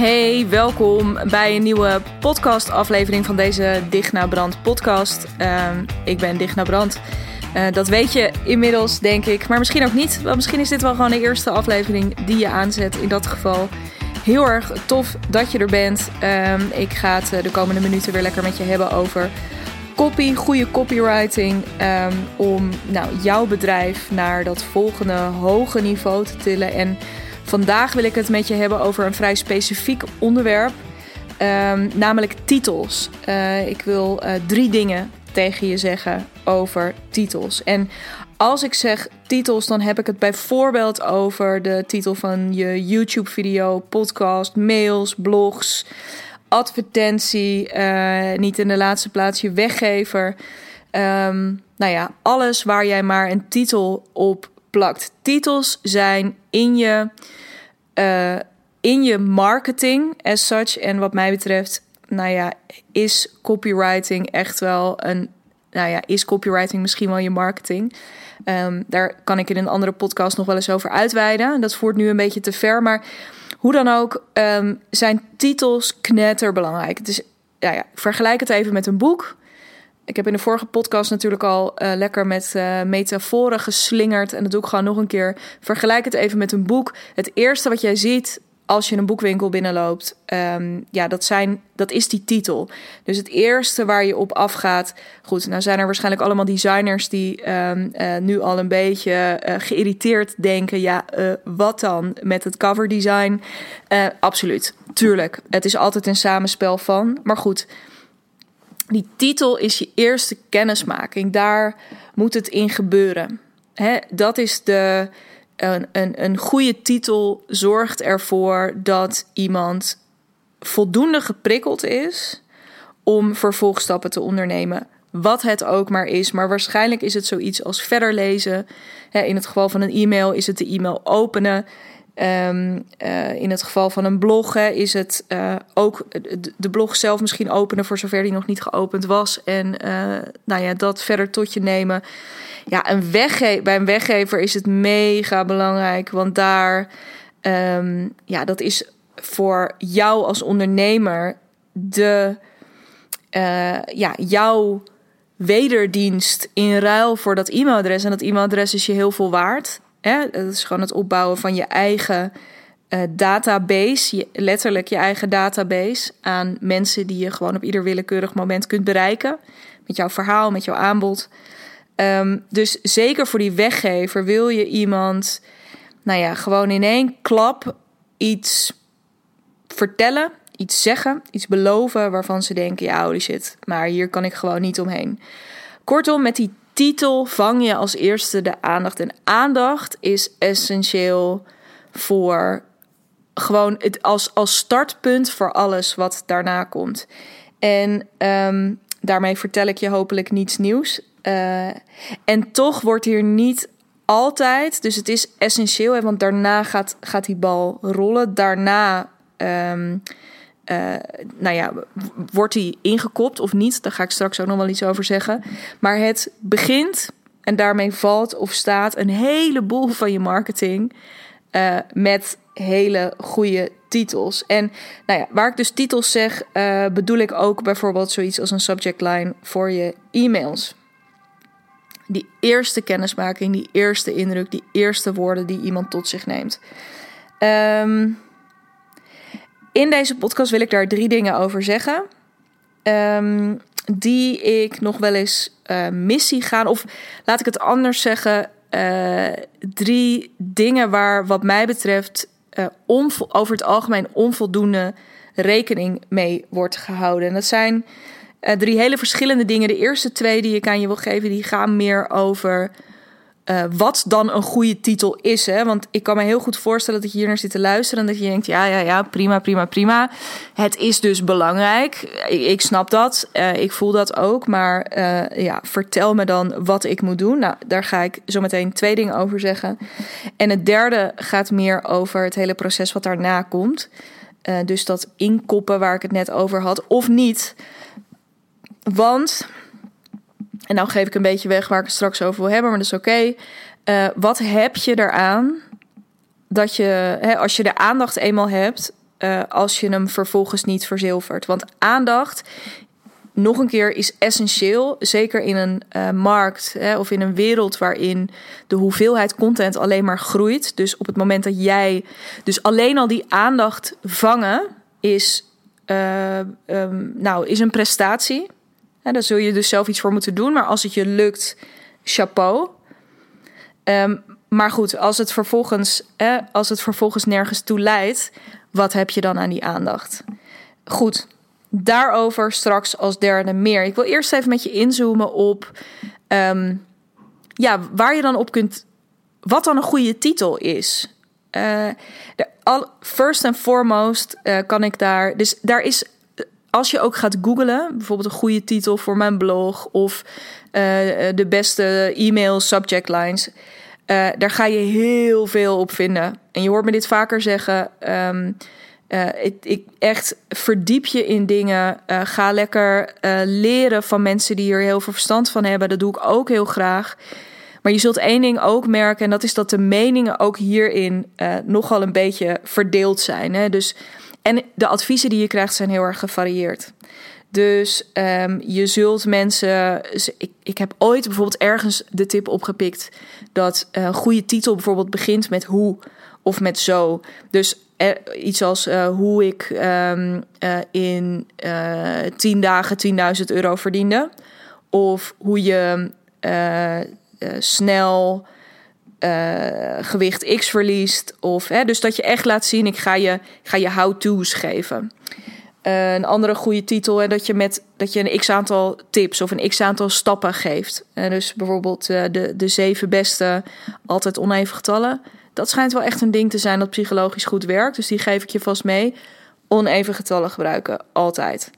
Hey, welkom bij een nieuwe podcast-aflevering van deze Dicht naar Brand podcast. Ehm, ik ben Dicht naar Brand. Uh, dat weet je inmiddels, denk ik. Maar misschien ook niet. Want misschien is dit wel gewoon de eerste aflevering die je aanzet. In dat geval heel erg tof dat je er bent. Um, ik ga het eh, de komende minuten weer lekker met je hebben over copy, goede copywriting. Um, om nou, jouw bedrijf naar dat volgende hoge niveau te tillen. En Vandaag wil ik het met je hebben over een vrij specifiek onderwerp, um, namelijk titels. Uh, ik wil uh, drie dingen tegen je zeggen over titels. En als ik zeg titels, dan heb ik het bijvoorbeeld over de titel van je YouTube-video, podcast, mails, blogs, advertentie, uh, niet in de laatste plaats je weggever. Um, nou ja, alles waar jij maar een titel op plakt. Titels zijn in je, uh, in je marketing as such. En wat mij betreft, nou ja, is copywriting echt wel een. Nou ja, is copywriting misschien wel je marketing? Um, daar kan ik in een andere podcast nog wel eens over uitweiden. Dat voert nu een beetje te ver. Maar hoe dan ook, um, zijn titels knetterbelangrijk. Het is, ja, ja, vergelijk het even met een boek. Ik heb in de vorige podcast natuurlijk al uh, lekker met uh, metaforen geslingerd. En dat doe ik gewoon nog een keer. Vergelijk het even met een boek. Het eerste wat jij ziet als je een boekwinkel binnenloopt, um, ja, dat, zijn, dat is die titel. Dus het eerste waar je op afgaat. Goed, nou zijn er waarschijnlijk allemaal designers die um, uh, nu al een beetje geïrriteerd denken. Ja, wat dan met het cover design? absoluut, tuurlijk. Het is altijd een samenspel van. Maar goed, die titel is je eerste kennismaking. Daar moet het in gebeuren. Dat is de. Een, een, een goede titel zorgt ervoor dat iemand voldoende geprikkeld is om vervolgstappen te ondernemen. Wat het ook maar is. Maar waarschijnlijk is het zoiets als verder lezen. In het geval van een e-mail is het de e-mail openen. Um, uh, in het geval van een blog is het uh, ook de blog zelf misschien openen voor zover die nog niet geopend was. En uh, nou ja, dat verder tot je nemen. Ja, een wegge bij een weggever is het mega belangrijk. Want daar, um, ja, dat is voor jou als ondernemer de, ja, jouw wederdienst in ruil voor dat e-mailadres. En dat e-mailadres is je heel veel waard. Hè? Dat is gewoon het opbouwen van je eigen uh, database, letterlijk je eigen database aan mensen die je gewoon op ieder willekeurig moment kunt bereiken. Met jouw verhaal, met jouw aanbod. Um, dus zeker voor die weggever wil je iemand, nou ja, gewoon in één klap iets vertellen, iets zeggen, iets beloven waarvan ze denken: ja, holy shit, maar hier kan ik gewoon niet omheen. Kortom, met die titel vang je als eerste de aandacht. En aandacht is essentieel voor gewoon het als, als startpunt voor alles wat daarna komt. En um, daarmee vertel ik je hopelijk niets nieuws. Uh, en toch wordt hier niet altijd, dus het is essentieel, hè, want daarna gaat, gaat die bal rollen. Daarna um, uh, nou ja, wordt die ingekopt of niet? Daar ga ik straks ook nog wel iets over zeggen. Maar het begint en daarmee valt of staat een heleboel van je marketing uh, met hele goede titels. En nou ja, waar ik dus titels zeg, uh, bedoel ik ook bijvoorbeeld zoiets als een subject line voor je e-mails. Die eerste kennismaking, die eerste indruk, die eerste woorden die iemand tot zich neemt. Um, in deze podcast wil ik daar drie dingen over zeggen. Um, die ik nog wel eens uh, missie gaan. Of laat ik het anders zeggen. Uh, drie dingen waar, wat mij betreft, uh, over het algemeen onvoldoende rekening mee wordt gehouden. En dat zijn drie hele verschillende dingen. De eerste twee die ik aan je wil geven, die gaan meer over uh, wat dan een goede titel is. Hè? Want ik kan me heel goed voorstellen dat je hier naar zit te luisteren en dat je denkt: ja, ja, ja, prima, prima, prima. Het is dus belangrijk. Ik, snap dat. Uh, ik voel dat ook. Maar uh, ja, vertel me dan wat ik moet doen. Nou, daar ga ik zo meteen twee dingen over zeggen. En het derde gaat meer over het hele proces wat daarna komt. dus dat inkoppen waar ik het net over had, of niet. Want en nou geef ik een beetje weg waar ik het straks over wil hebben, maar dat is oké. Uh, wat heb je eraan dat je, hè, als je de aandacht eenmaal hebt, uh, als je hem vervolgens niet verzilvert. Want aandacht, nog een keer, is essentieel. Zeker in een uh, markt hè, of in een wereld waarin de hoeveelheid content alleen maar groeit. Dus op het moment dat jij. Dus alleen al die aandacht vangen is. Um, nou, is een prestatie. En daar zul je dus zelf iets voor moeten doen. Maar als het je lukt, chapeau. Um, maar goed, als het, vervolgens, eh, als het vervolgens nergens toe leidt, wat heb je dan aan die aandacht? Goed, daarover straks als derde meer. Ik wil eerst even met je inzoomen op um, ja, waar je dan op kunt. Wat dan een goede titel is. Uh, de, first and foremost uh, kan ik daar. Dus daar is. Als je ook gaat googlen, bijvoorbeeld een goede titel voor mijn blog of uh, de beste e-mail subject lines uh, daar ga je heel veel op vinden. En je hoort me dit vaker zeggen. Ik, ik, echt verdiep je in dingen. Uh, ga lekker leren van mensen die hier heel veel verstand van hebben. Dat doe ik ook heel graag. Maar je zult één ding ook merken, en dat is dat de meningen ook hierin nogal een beetje verdeeld zijn. Hè? Dus, en de adviezen die je krijgt zijn heel erg gevarieerd. Dus um, je zult mensen. Ik, ik heb ooit bijvoorbeeld ergens de tip opgepikt dat een goede titel bijvoorbeeld begint met hoe of met zo. Dus er, iets als uh, hoe ik uh, in uh, tien dagen 10.000 euro verdiende. Of hoe je snel gewicht X verliest. Of, hè, dus dat je echt laat zien, ik ga je, ga je how-to's geven. Uh, een andere goede titel, en dat je met dat je een x aantal tips of een x aantal stappen geeft. Uh, dus bijvoorbeeld de, de zeven beste, altijd oneven getallen. Dat schijnt wel echt een ding te zijn dat psychologisch goed werkt. Dus die geef ik je vast mee. Oneven getallen gebruiken, altijd.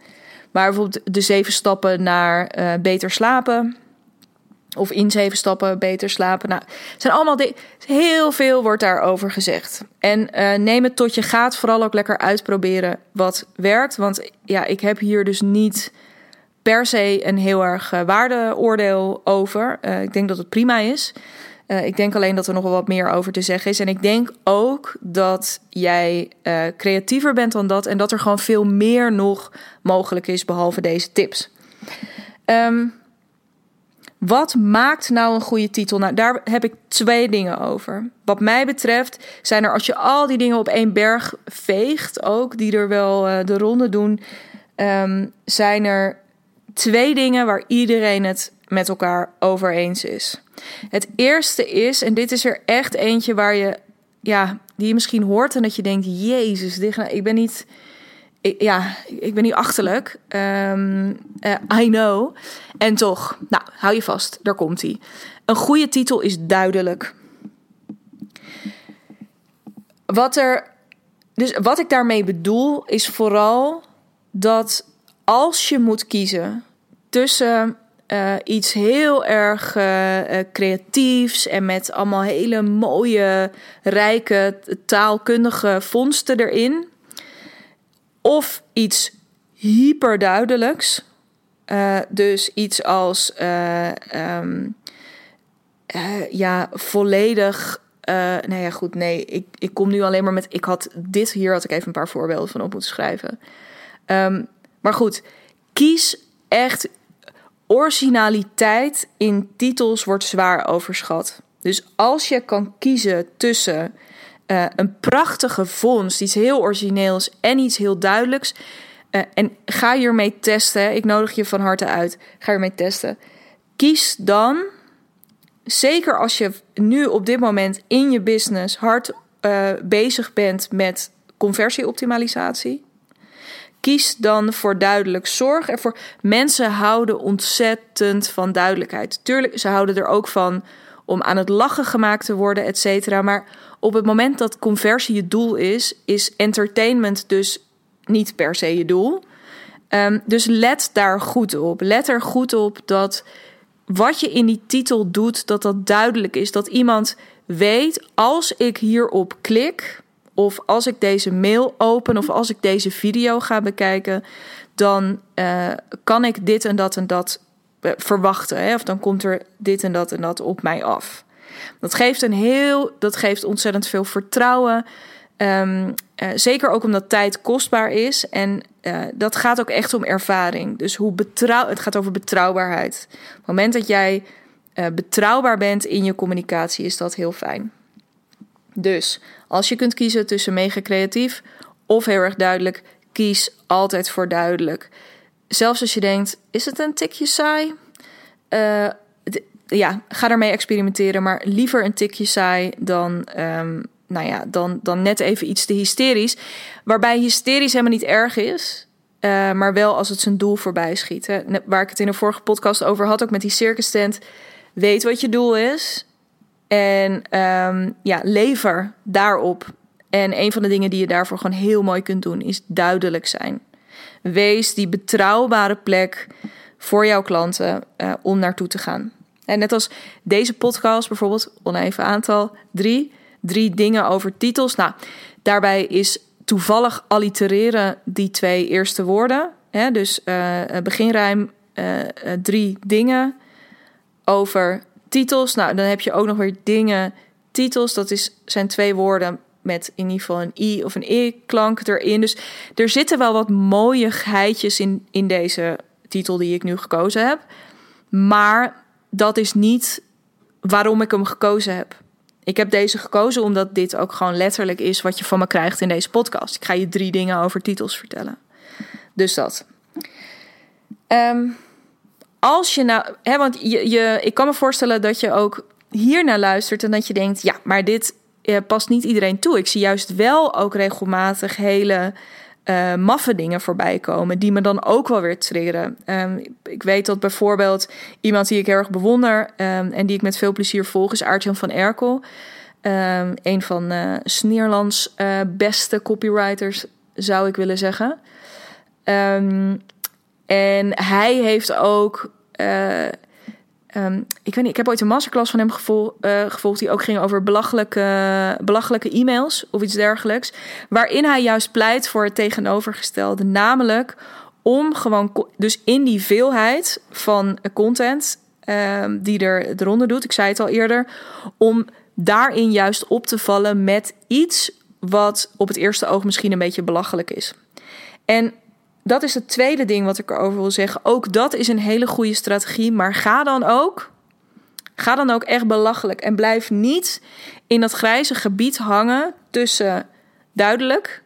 Maar bijvoorbeeld de zeven stappen naar beter slapen. Of in zeven stappen beter slapen. Nou, zijn allemaal dingen. Heel veel wordt daarover gezegd. En uh, neem het tot je gaat. Vooral ook lekker uitproberen wat werkt. Want ja, ik heb hier dus niet per se een heel erg uh, waardeoordeel over. Uh, ik denk dat het prima is. ik denk alleen dat er nog wel wat meer over te zeggen is. En ik denk ook dat jij creatiever bent dan dat. En dat er gewoon veel meer nog mogelijk is behalve deze tips. Um, wat maakt nou een goede titel? Nou, daar heb ik twee dingen over. Wat mij betreft zijn er, als je al die dingen op één berg veegt, ook die er wel uh, de ronde doen, um, zijn er twee dingen waar iedereen het met elkaar over eens is. Het eerste is, en dit is er echt eentje waar je, ja, die je misschien hoort en dat je denkt: Jezus, dit, ik ben niet. Ik, ja, ik ben niet achterlijk. Um, uh, I know. En toch, nou, hou je vast, daar komt hij. Een goede titel is duidelijk. Wat er. Dus wat ik daarmee bedoel, is vooral dat als je moet kiezen tussen uh, iets heel erg uh, creatiefs en met allemaal hele mooie, rijke, taalkundige vondsten erin, of iets hyperduidelijks, uh, dus iets als uh, um, uh, ja, volledig. nou ja, goed, nee, ik, ik kom nu alleen maar met. Ik had dit hier had ik even een paar voorbeelden van op moeten schrijven. Um, maar goed, kies echt. Originaliteit in titels wordt zwaar overschat. Dus als je kan kiezen tussen een prachtige vondst, iets heel origineels en iets heel duidelijks uh, en ga hiermee testen. Ik nodig je van harte uit. Ga hiermee testen. Kies dan, zeker als je nu op dit moment in je business hard uh, bezig bent met conversieoptimalisatie. Kies dan voor duidelijk. Zorg ervoor. Mensen houden ontzettend van duidelijkheid. Tuurlijk, ze houden er ook van om aan het lachen gemaakt te worden, et cetera. Maar op het moment dat conversie je doel is, is entertainment dus niet per se je doel. Um, dus let daar goed op. Let er goed op dat wat je in die titel doet, dat dat duidelijk is. Dat iemand weet, als ik hierop klik, of als ik deze mail open, of als ik deze video ga bekijken, dan uh, kan ik dit en dat en dat eh, verwachten. Hè? Of dan komt er dit en dat en dat op mij af. Dat geeft een heel, dat geeft ontzettend veel vertrouwen. Ehm, eh, zeker ook omdat tijd kostbaar is. En uh, dat gaat ook echt om ervaring. Dus hoe betrouw het gaat over betrouwbaarheid. Op het moment dat jij uh, betrouwbaar bent in je communicatie, is dat heel fijn. Dus als je kunt kiezen tussen mega creatief of heel erg duidelijk, kies altijd voor duidelijk. Zelfs als je denkt, is het een tikje saai? Uh, ja, ga daarmee experimenteren, maar liever een tikje saai dan, um, nou ja, dan, dan net even iets te hysterisch. Waarbij hysterisch helemaal niet erg is, uh, maar wel als het zijn doel voorbij schiet. Waar ik het in een vorige podcast over had, ook met die circus tent. Weet wat je doel is en um, ja, lever daarop. En een van de dingen die je daarvoor gewoon heel mooi kunt doen, is duidelijk zijn. Wees die betrouwbare plek voor jouw klanten uh, om naartoe te gaan. En net als deze podcast bijvoorbeeld, oneven aantal, drie, drie dingen over titels. Nou, daarbij is toevallig allitereren die twee eerste woorden. Hè? Dus uh, beginrijm drie dingen over titels. Nou, dan heb je ook nog weer dingen, titels. Dat is, zijn twee woorden met in ieder geval een i of een e-klank erin. Dus er zitten wel wat mooie geitjes in, in deze titel die ik nu gekozen heb. Maar dat is niet waarom ik hem gekozen heb. Ik heb deze gekozen omdat dit ook gewoon letterlijk is wat je van me krijgt in deze podcast. Ik ga je drie dingen over titels vertellen. Dus dat. Um, als je nou, hè, want je, je, ik kan me voorstellen dat je ook hier naar luistert en dat je denkt, ja, maar dit eh, past niet iedereen toe. Ik zie juist wel ook regelmatig hele uh, maffe dingen voorbij komen, die me dan ook wel weer triggeren. Um, ik weet dat bijvoorbeeld iemand die ik erg bewonder um, en die ik met veel plezier volg, is Aartjan van Erkel. Um, een van uh, Nederlands uh, beste copywriters, zou ik willen zeggen. en hij heeft ook Um, ik weet niet, ik heb ooit een masterclass van hem uh, gevolgd die ook ging over belachelijke, belachelijke e-mails of iets dergelijks. Waarin hij juist pleit voor het tegenovergestelde. Namelijk om gewoon, dus in die veelheid van content um, die er eronder doet, ik zei het al eerder, om daarin juist op te vallen met iets wat op het eerste oog misschien een beetje belachelijk is. En dat is het tweede ding wat ik erover wil zeggen. Ook dat is een hele goede strategie. Maar ga dan ook. Ga dan ook echt belachelijk. En blijf niet in dat grijze gebied hangen tussen duidelijk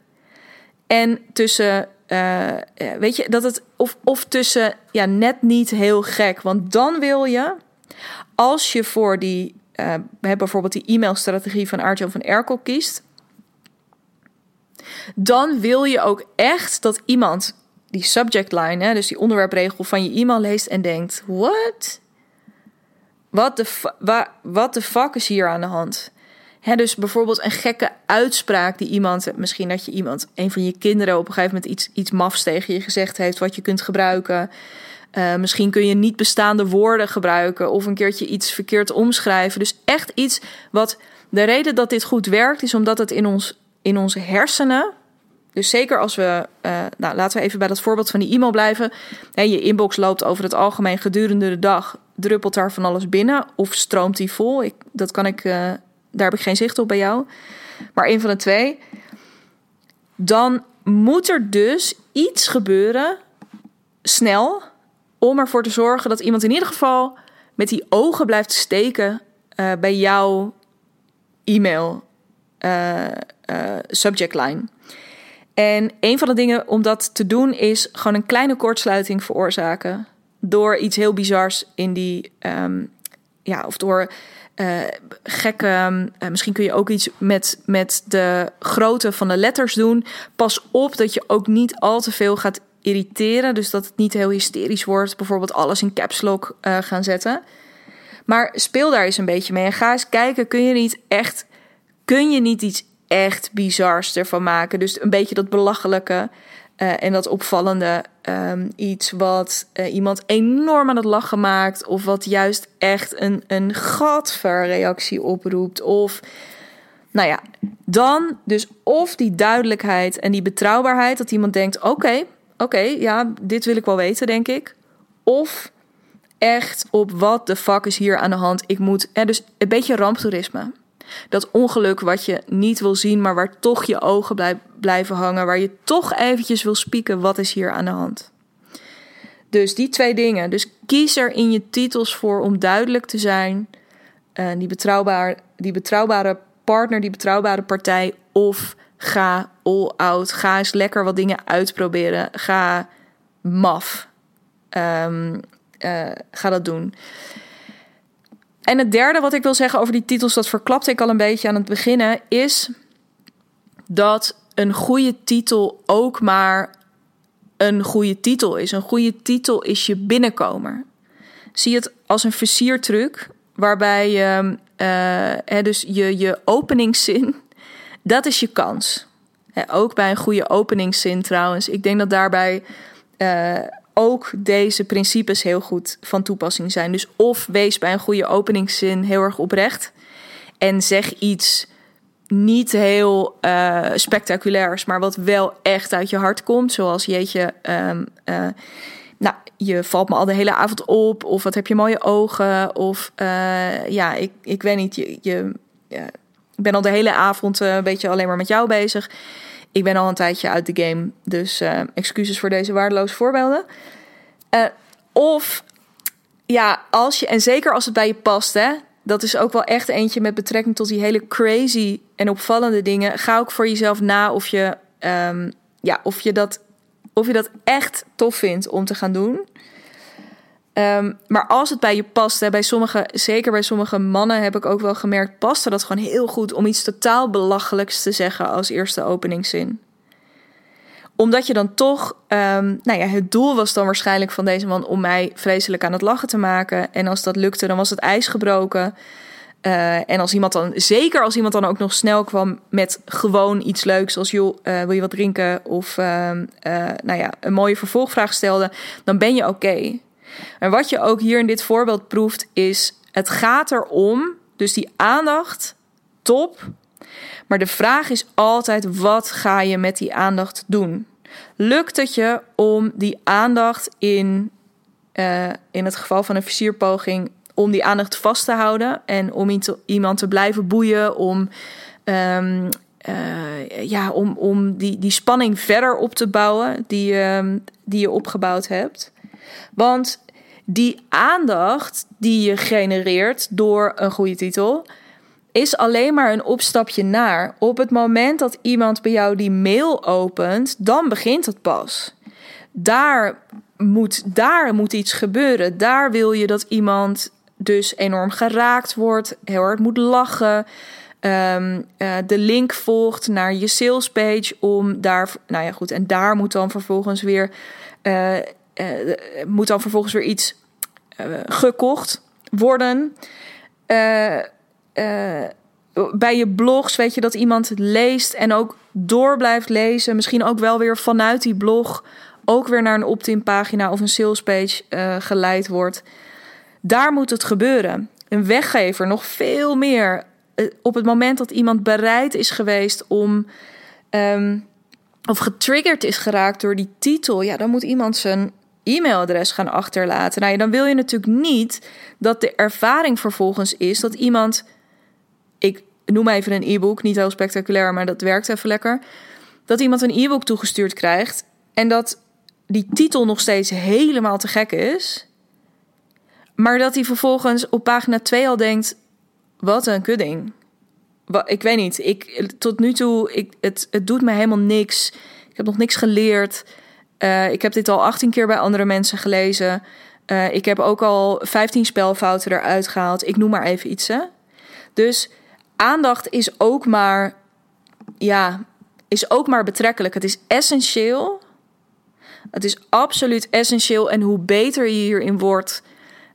en tussen. Uh, weet je, dat het. Of, of tussen. Ja, net niet heel gek. Want dan wil je. Als je voor die. Uh, bijvoorbeeld die e-mailstrategie van Arjo van Erkel kiest. Dan wil je ook echt dat iemand die subject line, hè, dus die onderwerpregel van je e-mail leest en denkt: What? Wat de, de fuck is hier aan de hand? Hè, dus bijvoorbeeld een gekke uitspraak die iemand, misschien dat je iemand, een van je kinderen op een gegeven moment iets, iets mafs tegen je gezegd heeft, wat je kunt gebruiken. Uh, misschien kun je niet bestaande woorden gebruiken of een keertje iets verkeerd omschrijven. Dus echt iets wat. De reden dat dit goed werkt is omdat het in, ons, in onze hersenen dus zeker als we, uh, nou laten we even bij dat voorbeeld van die e-mail blijven. je inbox loopt over het algemeen gedurende de dag, druppelt daar van alles binnen of stroomt die vol? Ik, dat kan ik, uh, daar heb ik geen zicht op bij jou. Maar een van de twee. Dan moet er dus iets gebeuren, snel, om ervoor te zorgen dat iemand in ieder geval met die ogen blijft steken uh, bij jouw e-mail subject line. En een van de dingen om dat te doen is gewoon een kleine kortsluiting veroorzaken. Door iets heel bizars in die. Um, ja, of door uh, gekke. Uh, misschien kun je ook iets met, met de grootte van de letters doen. Pas op dat je ook niet al te veel gaat irriteren. Dus dat het niet heel hysterisch wordt. Bijvoorbeeld alles in caps lock uh, gaan zetten. Maar speel daar eens een beetje mee. En ga eens kijken, kun je niet echt. Kun je niet iets echt bizars ervan maken. Dus een beetje dat belachelijke uh, en dat opvallende. Um, iets wat uh, iemand enorm aan het lachen maakt. Of wat juist echt een, een reactie oproept. Of nou ja, dan dus of die duidelijkheid en die betrouwbaarheid. Dat iemand denkt: oké, oké, ja, dit wil ik wel weten, denk ik. Of echt op wat de fuck is hier aan de hand. Ik moet, eh, dus een beetje ramptoerisme. Dat ongeluk wat je niet wil zien, maar waar toch je ogen blijven hangen. Waar je toch eventjes wil spieken, wat is hier aan de hand? Dus die twee dingen. Dus kies er in je titels voor om duidelijk te zijn. Uh, die, betrouwbaar, die betrouwbare partner, die betrouwbare partij. Of ga all out. Ga eens lekker wat dingen uitproberen. Ga maf. Um, uh, ga dat doen. En het derde wat ik wil zeggen over die titels, dat verklapte ik al een beetje aan het beginnen, is dat een goede titel ook maar een goede titel is. Een goede titel is je binnenkomer. Zie het als een versiertruc, waarbij je, uh, dus je, je openingszin, dat is je kans. ook bij een goede openingszin trouwens. Ik denk dat daarbij uh, ook deze principes heel goed van toepassing zijn. Dus of wees bij een goede openingszin heel erg oprecht en zeg iets niet heel uh, spectaculairs, maar wat wel echt uit je hart komt. Zoals jeetje, um, uh, nou, je valt me al de hele avond op. Of wat heb je mooie ogen. Of uh, ja, ik, ik weet niet, je, je ik ben al de hele avond een beetje alleen maar met jou bezig. Ik ben al een tijdje uit de game, dus excuses voor deze waardeloze voorbeelden. of ja, als je, en zeker als het bij je past, hè, dat is ook wel echt eentje met betrekking tot die hele crazy en opvallende dingen. Ga ook voor jezelf na of je, um, ja, of je, dat, of je dat echt tof vindt om te gaan doen. Um, maar als het bij je past, bij sommige, zeker bij sommige mannen heb ik ook wel gemerkt, paste dat gewoon heel goed om iets totaal belachelijks te zeggen als eerste openingszin omdat je dan toch, um, nou ja, het doel was dan waarschijnlijk van deze man om mij vreselijk aan het lachen te maken. En als dat lukte, dan was het ijs gebroken. Uh, en als iemand dan, zeker als iemand dan ook nog snel kwam met gewoon iets leuks, als joh, uh, wil je wat drinken? Of uh, nou ja, een mooie vervolgvraag stelde, dan ben je oké. En wat je ook hier in dit voorbeeld proeft, is het gaat erom, dus die aandacht, top. Maar de vraag is altijd: wat ga je met die aandacht doen? Lukt het je om die aandacht in, uh, in het geval van een versierpoging, om die aandacht vast te houden en om iemand te blijven boeien, om, um, uh, ja, om, om die, die spanning verder op te bouwen die, um, die je opgebouwd hebt? Want die aandacht die je genereert door een goede titel is alleen maar een opstapje naar. Op het moment dat iemand bij jou die mail opent, dan begint het pas. Daar moet, daar moet iets gebeuren. Daar wil je dat iemand dus enorm geraakt wordt, heel hard moet lachen. Um, uh, de link volgt naar je salespage om daar, nou ja goed, en daar moet dan vervolgens weer, uh, uh, moet dan vervolgens weer iets gekocht worden. Uh, bij je blogs weet je dat iemand leest en ook door blijft lezen. Misschien ook wel weer vanuit die blog ook weer naar een opt-in pagina of een salespage geleid wordt. Daar moet het gebeuren. Een weggever nog veel meer. Op het moment dat iemand bereid is geweest om. Um, of getriggerd is geraakt door die titel, ja, dan moet iemand zijn e-mailadres gaan achterlaten. Nou dan wil je natuurlijk niet dat de ervaring vervolgens is dat iemand ik noem even een e-book, niet heel spectaculair, maar dat werkt even lekker. Dat iemand een e-book toegestuurd krijgt en dat die titel nog steeds helemaal te gek is, maar dat hij vervolgens op pagina 2 al denkt: wat een kudding. Ik weet niet, ik, tot nu toe, ik, het, het doet me helemaal niks. Ik heb nog niks geleerd. Uh, ik heb dit al 18 keer bij andere mensen gelezen. Uh, ik heb ook al 15 spelfouten eruit gehaald. Ik noem maar even iets. Dus aandacht is ook maar, ja, is ook maar betrekkelijk. Het is essentieel. Het is absoluut essentieel. En hoe beter je hierin wordt,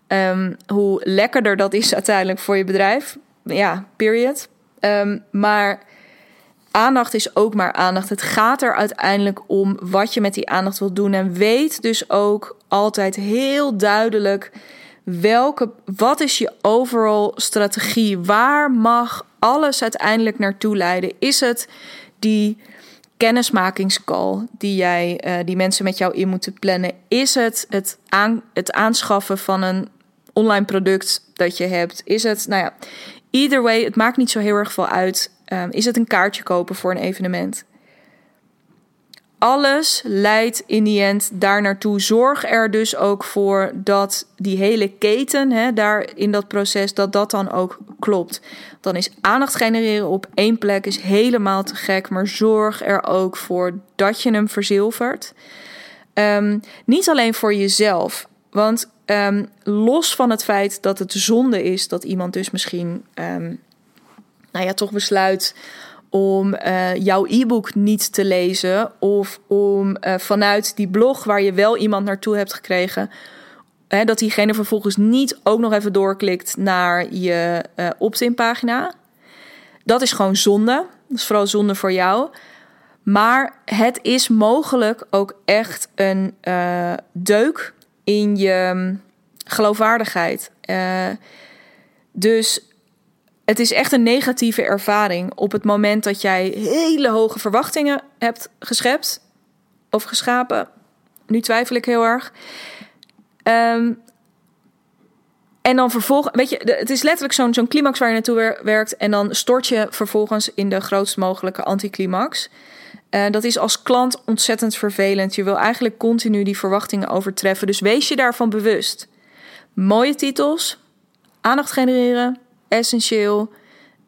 um, hoe lekkerder dat is uiteindelijk voor je bedrijf. Ja, period. Um, maar aandacht is ook maar aandacht. Het gaat er uiteindelijk om wat je met die aandacht wilt doen. En weet dus ook altijd heel duidelijk welke, wat is je overall strategie? Waar mag alles uiteindelijk naartoe leiden? Is het die kennismakingscall die, jij, uh, die mensen met jou in moeten plannen? Is het het, aan, het aanschaffen van een online product dat je hebt? Is het, nou ja, either way, het maakt niet zo heel erg veel uit. Ehm, is het een kaartje kopen voor een evenement? alles leidt in die end daar naartoe. Zorg er dus ook voor dat die hele keten hè, daar in dat proces, dat dat dan ook klopt. Dan is aandacht genereren op één plek is helemaal te gek, maar zorg er ook voor dat je hem verzilvert. Um, niet alleen voor jezelf, want um, los van het feit dat het zonde is dat iemand dus misschien, nou ja, toch besluit om uh, jouw e-book niet te lezen of om uh, vanuit die blog waar je wel iemand naartoe hebt gekregen, hè, dat diegene vervolgens niet ook nog even doorklikt naar je uh, opt-in pagina. Dat is gewoon zonde. Dat is vooral zonde voor jou. Maar het is mogelijk ook echt een deuk in je mm, geloofwaardigheid. dus het is echt een negatieve ervaring op het moment dat jij hele hoge verwachtingen hebt geschept of geschapen. Nu twijfel ik heel erg. Um, en dan vervolgens, weet je, het is letterlijk zo'n zo'n climax waar je naartoe werkt. En dan stort je vervolgens in de grootst mogelijke anticlimax. Uh, dat is als klant ontzettend vervelend. Je wil eigenlijk continu die verwachtingen overtreffen. Dus wees je daarvan bewust. Mooie titels, aandacht genereren, essentieel.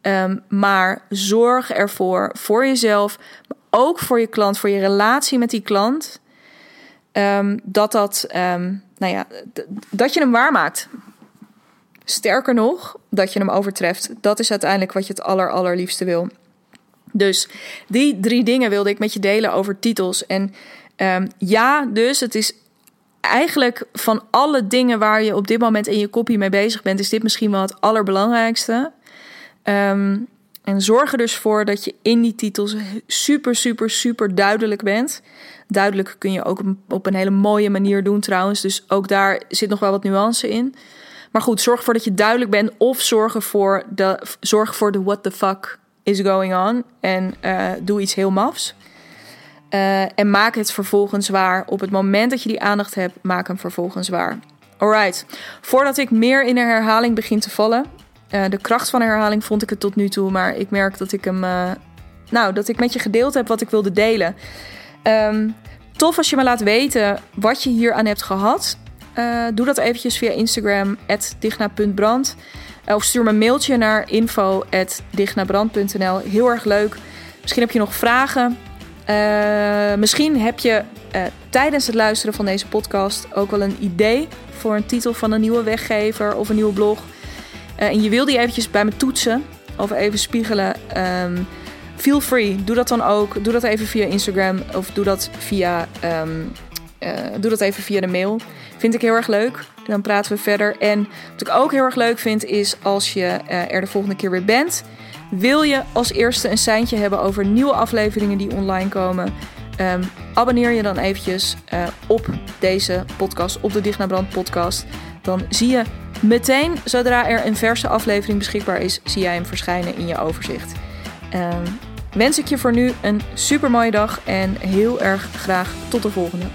Um, maar zorg ervoor, voor jezelf, maar ook voor je klant, voor je relatie met die klant, um, dat dat, um, nou ja, dat je hem waarmaakt. Sterker nog, dat je hem overtreft. Dat is uiteindelijk wat je het aller, allerliefste wil. Dus die drie dingen wilde ik met je delen over titels. En ja, dus het is eigenlijk van alle dingen waar je op dit moment in je kopie mee bezig bent, is dit misschien wel het allerbelangrijkste. Um, en zorg er dus voor dat je in die titels super, super, super duidelijk bent. Duidelijk kun je ook op een hele mooie manier doen trouwens. Dus ook daar zit nog wel wat nuance in. Maar goed, zorg ervoor dat je duidelijk bent. Of zorg ervoor de, zorg voor de what the fuck is going on. En uh, doe iets heel mafs. Uh, en maak het vervolgens waar. Op het moment dat je die aandacht hebt, maak hem vervolgens waar. Alright. Voordat ik meer in de herhaling begin te vallen. Uh, de kracht van herhaling vond ik het tot nu toe. Maar ik merk dat ik hem. Uh, nou, dat ik met je gedeeld heb wat ik wilde delen. Um, tof als je me laat weten wat je hier aan hebt gehad. doe dat eventjes via Instagram, digna.brand. Of stuur me een mailtje naar info.dignabrand.nl. Heel erg leuk. Misschien heb je nog vragen. Uh, misschien heb je uh, tijdens het luisteren van deze podcast ook wel een idee voor een titel van een nieuwe weggever of een nieuwe blog. Uh, en je wil die eventjes bij me toetsen of even spiegelen. Um, feel free. Doe dat dan ook. Doe dat even via Instagram of doe dat via, um, doe dat even via de mail. Vind ik heel erg leuk. Dan praten we verder. En wat ik ook heel erg leuk vind is als je er de volgende keer weer bent. Wil je als eerste een seintje hebben over nieuwe afleveringen die online komen? Um, abonneer je dan eventjes uh, op deze podcast, op de Dicht Brand podcast. Dan zie je meteen, zodra er een verse aflevering beschikbaar is, zie jij hem verschijnen in je overzicht. Um, wens ik je voor nu een super mooie dag en heel erg graag tot de volgende.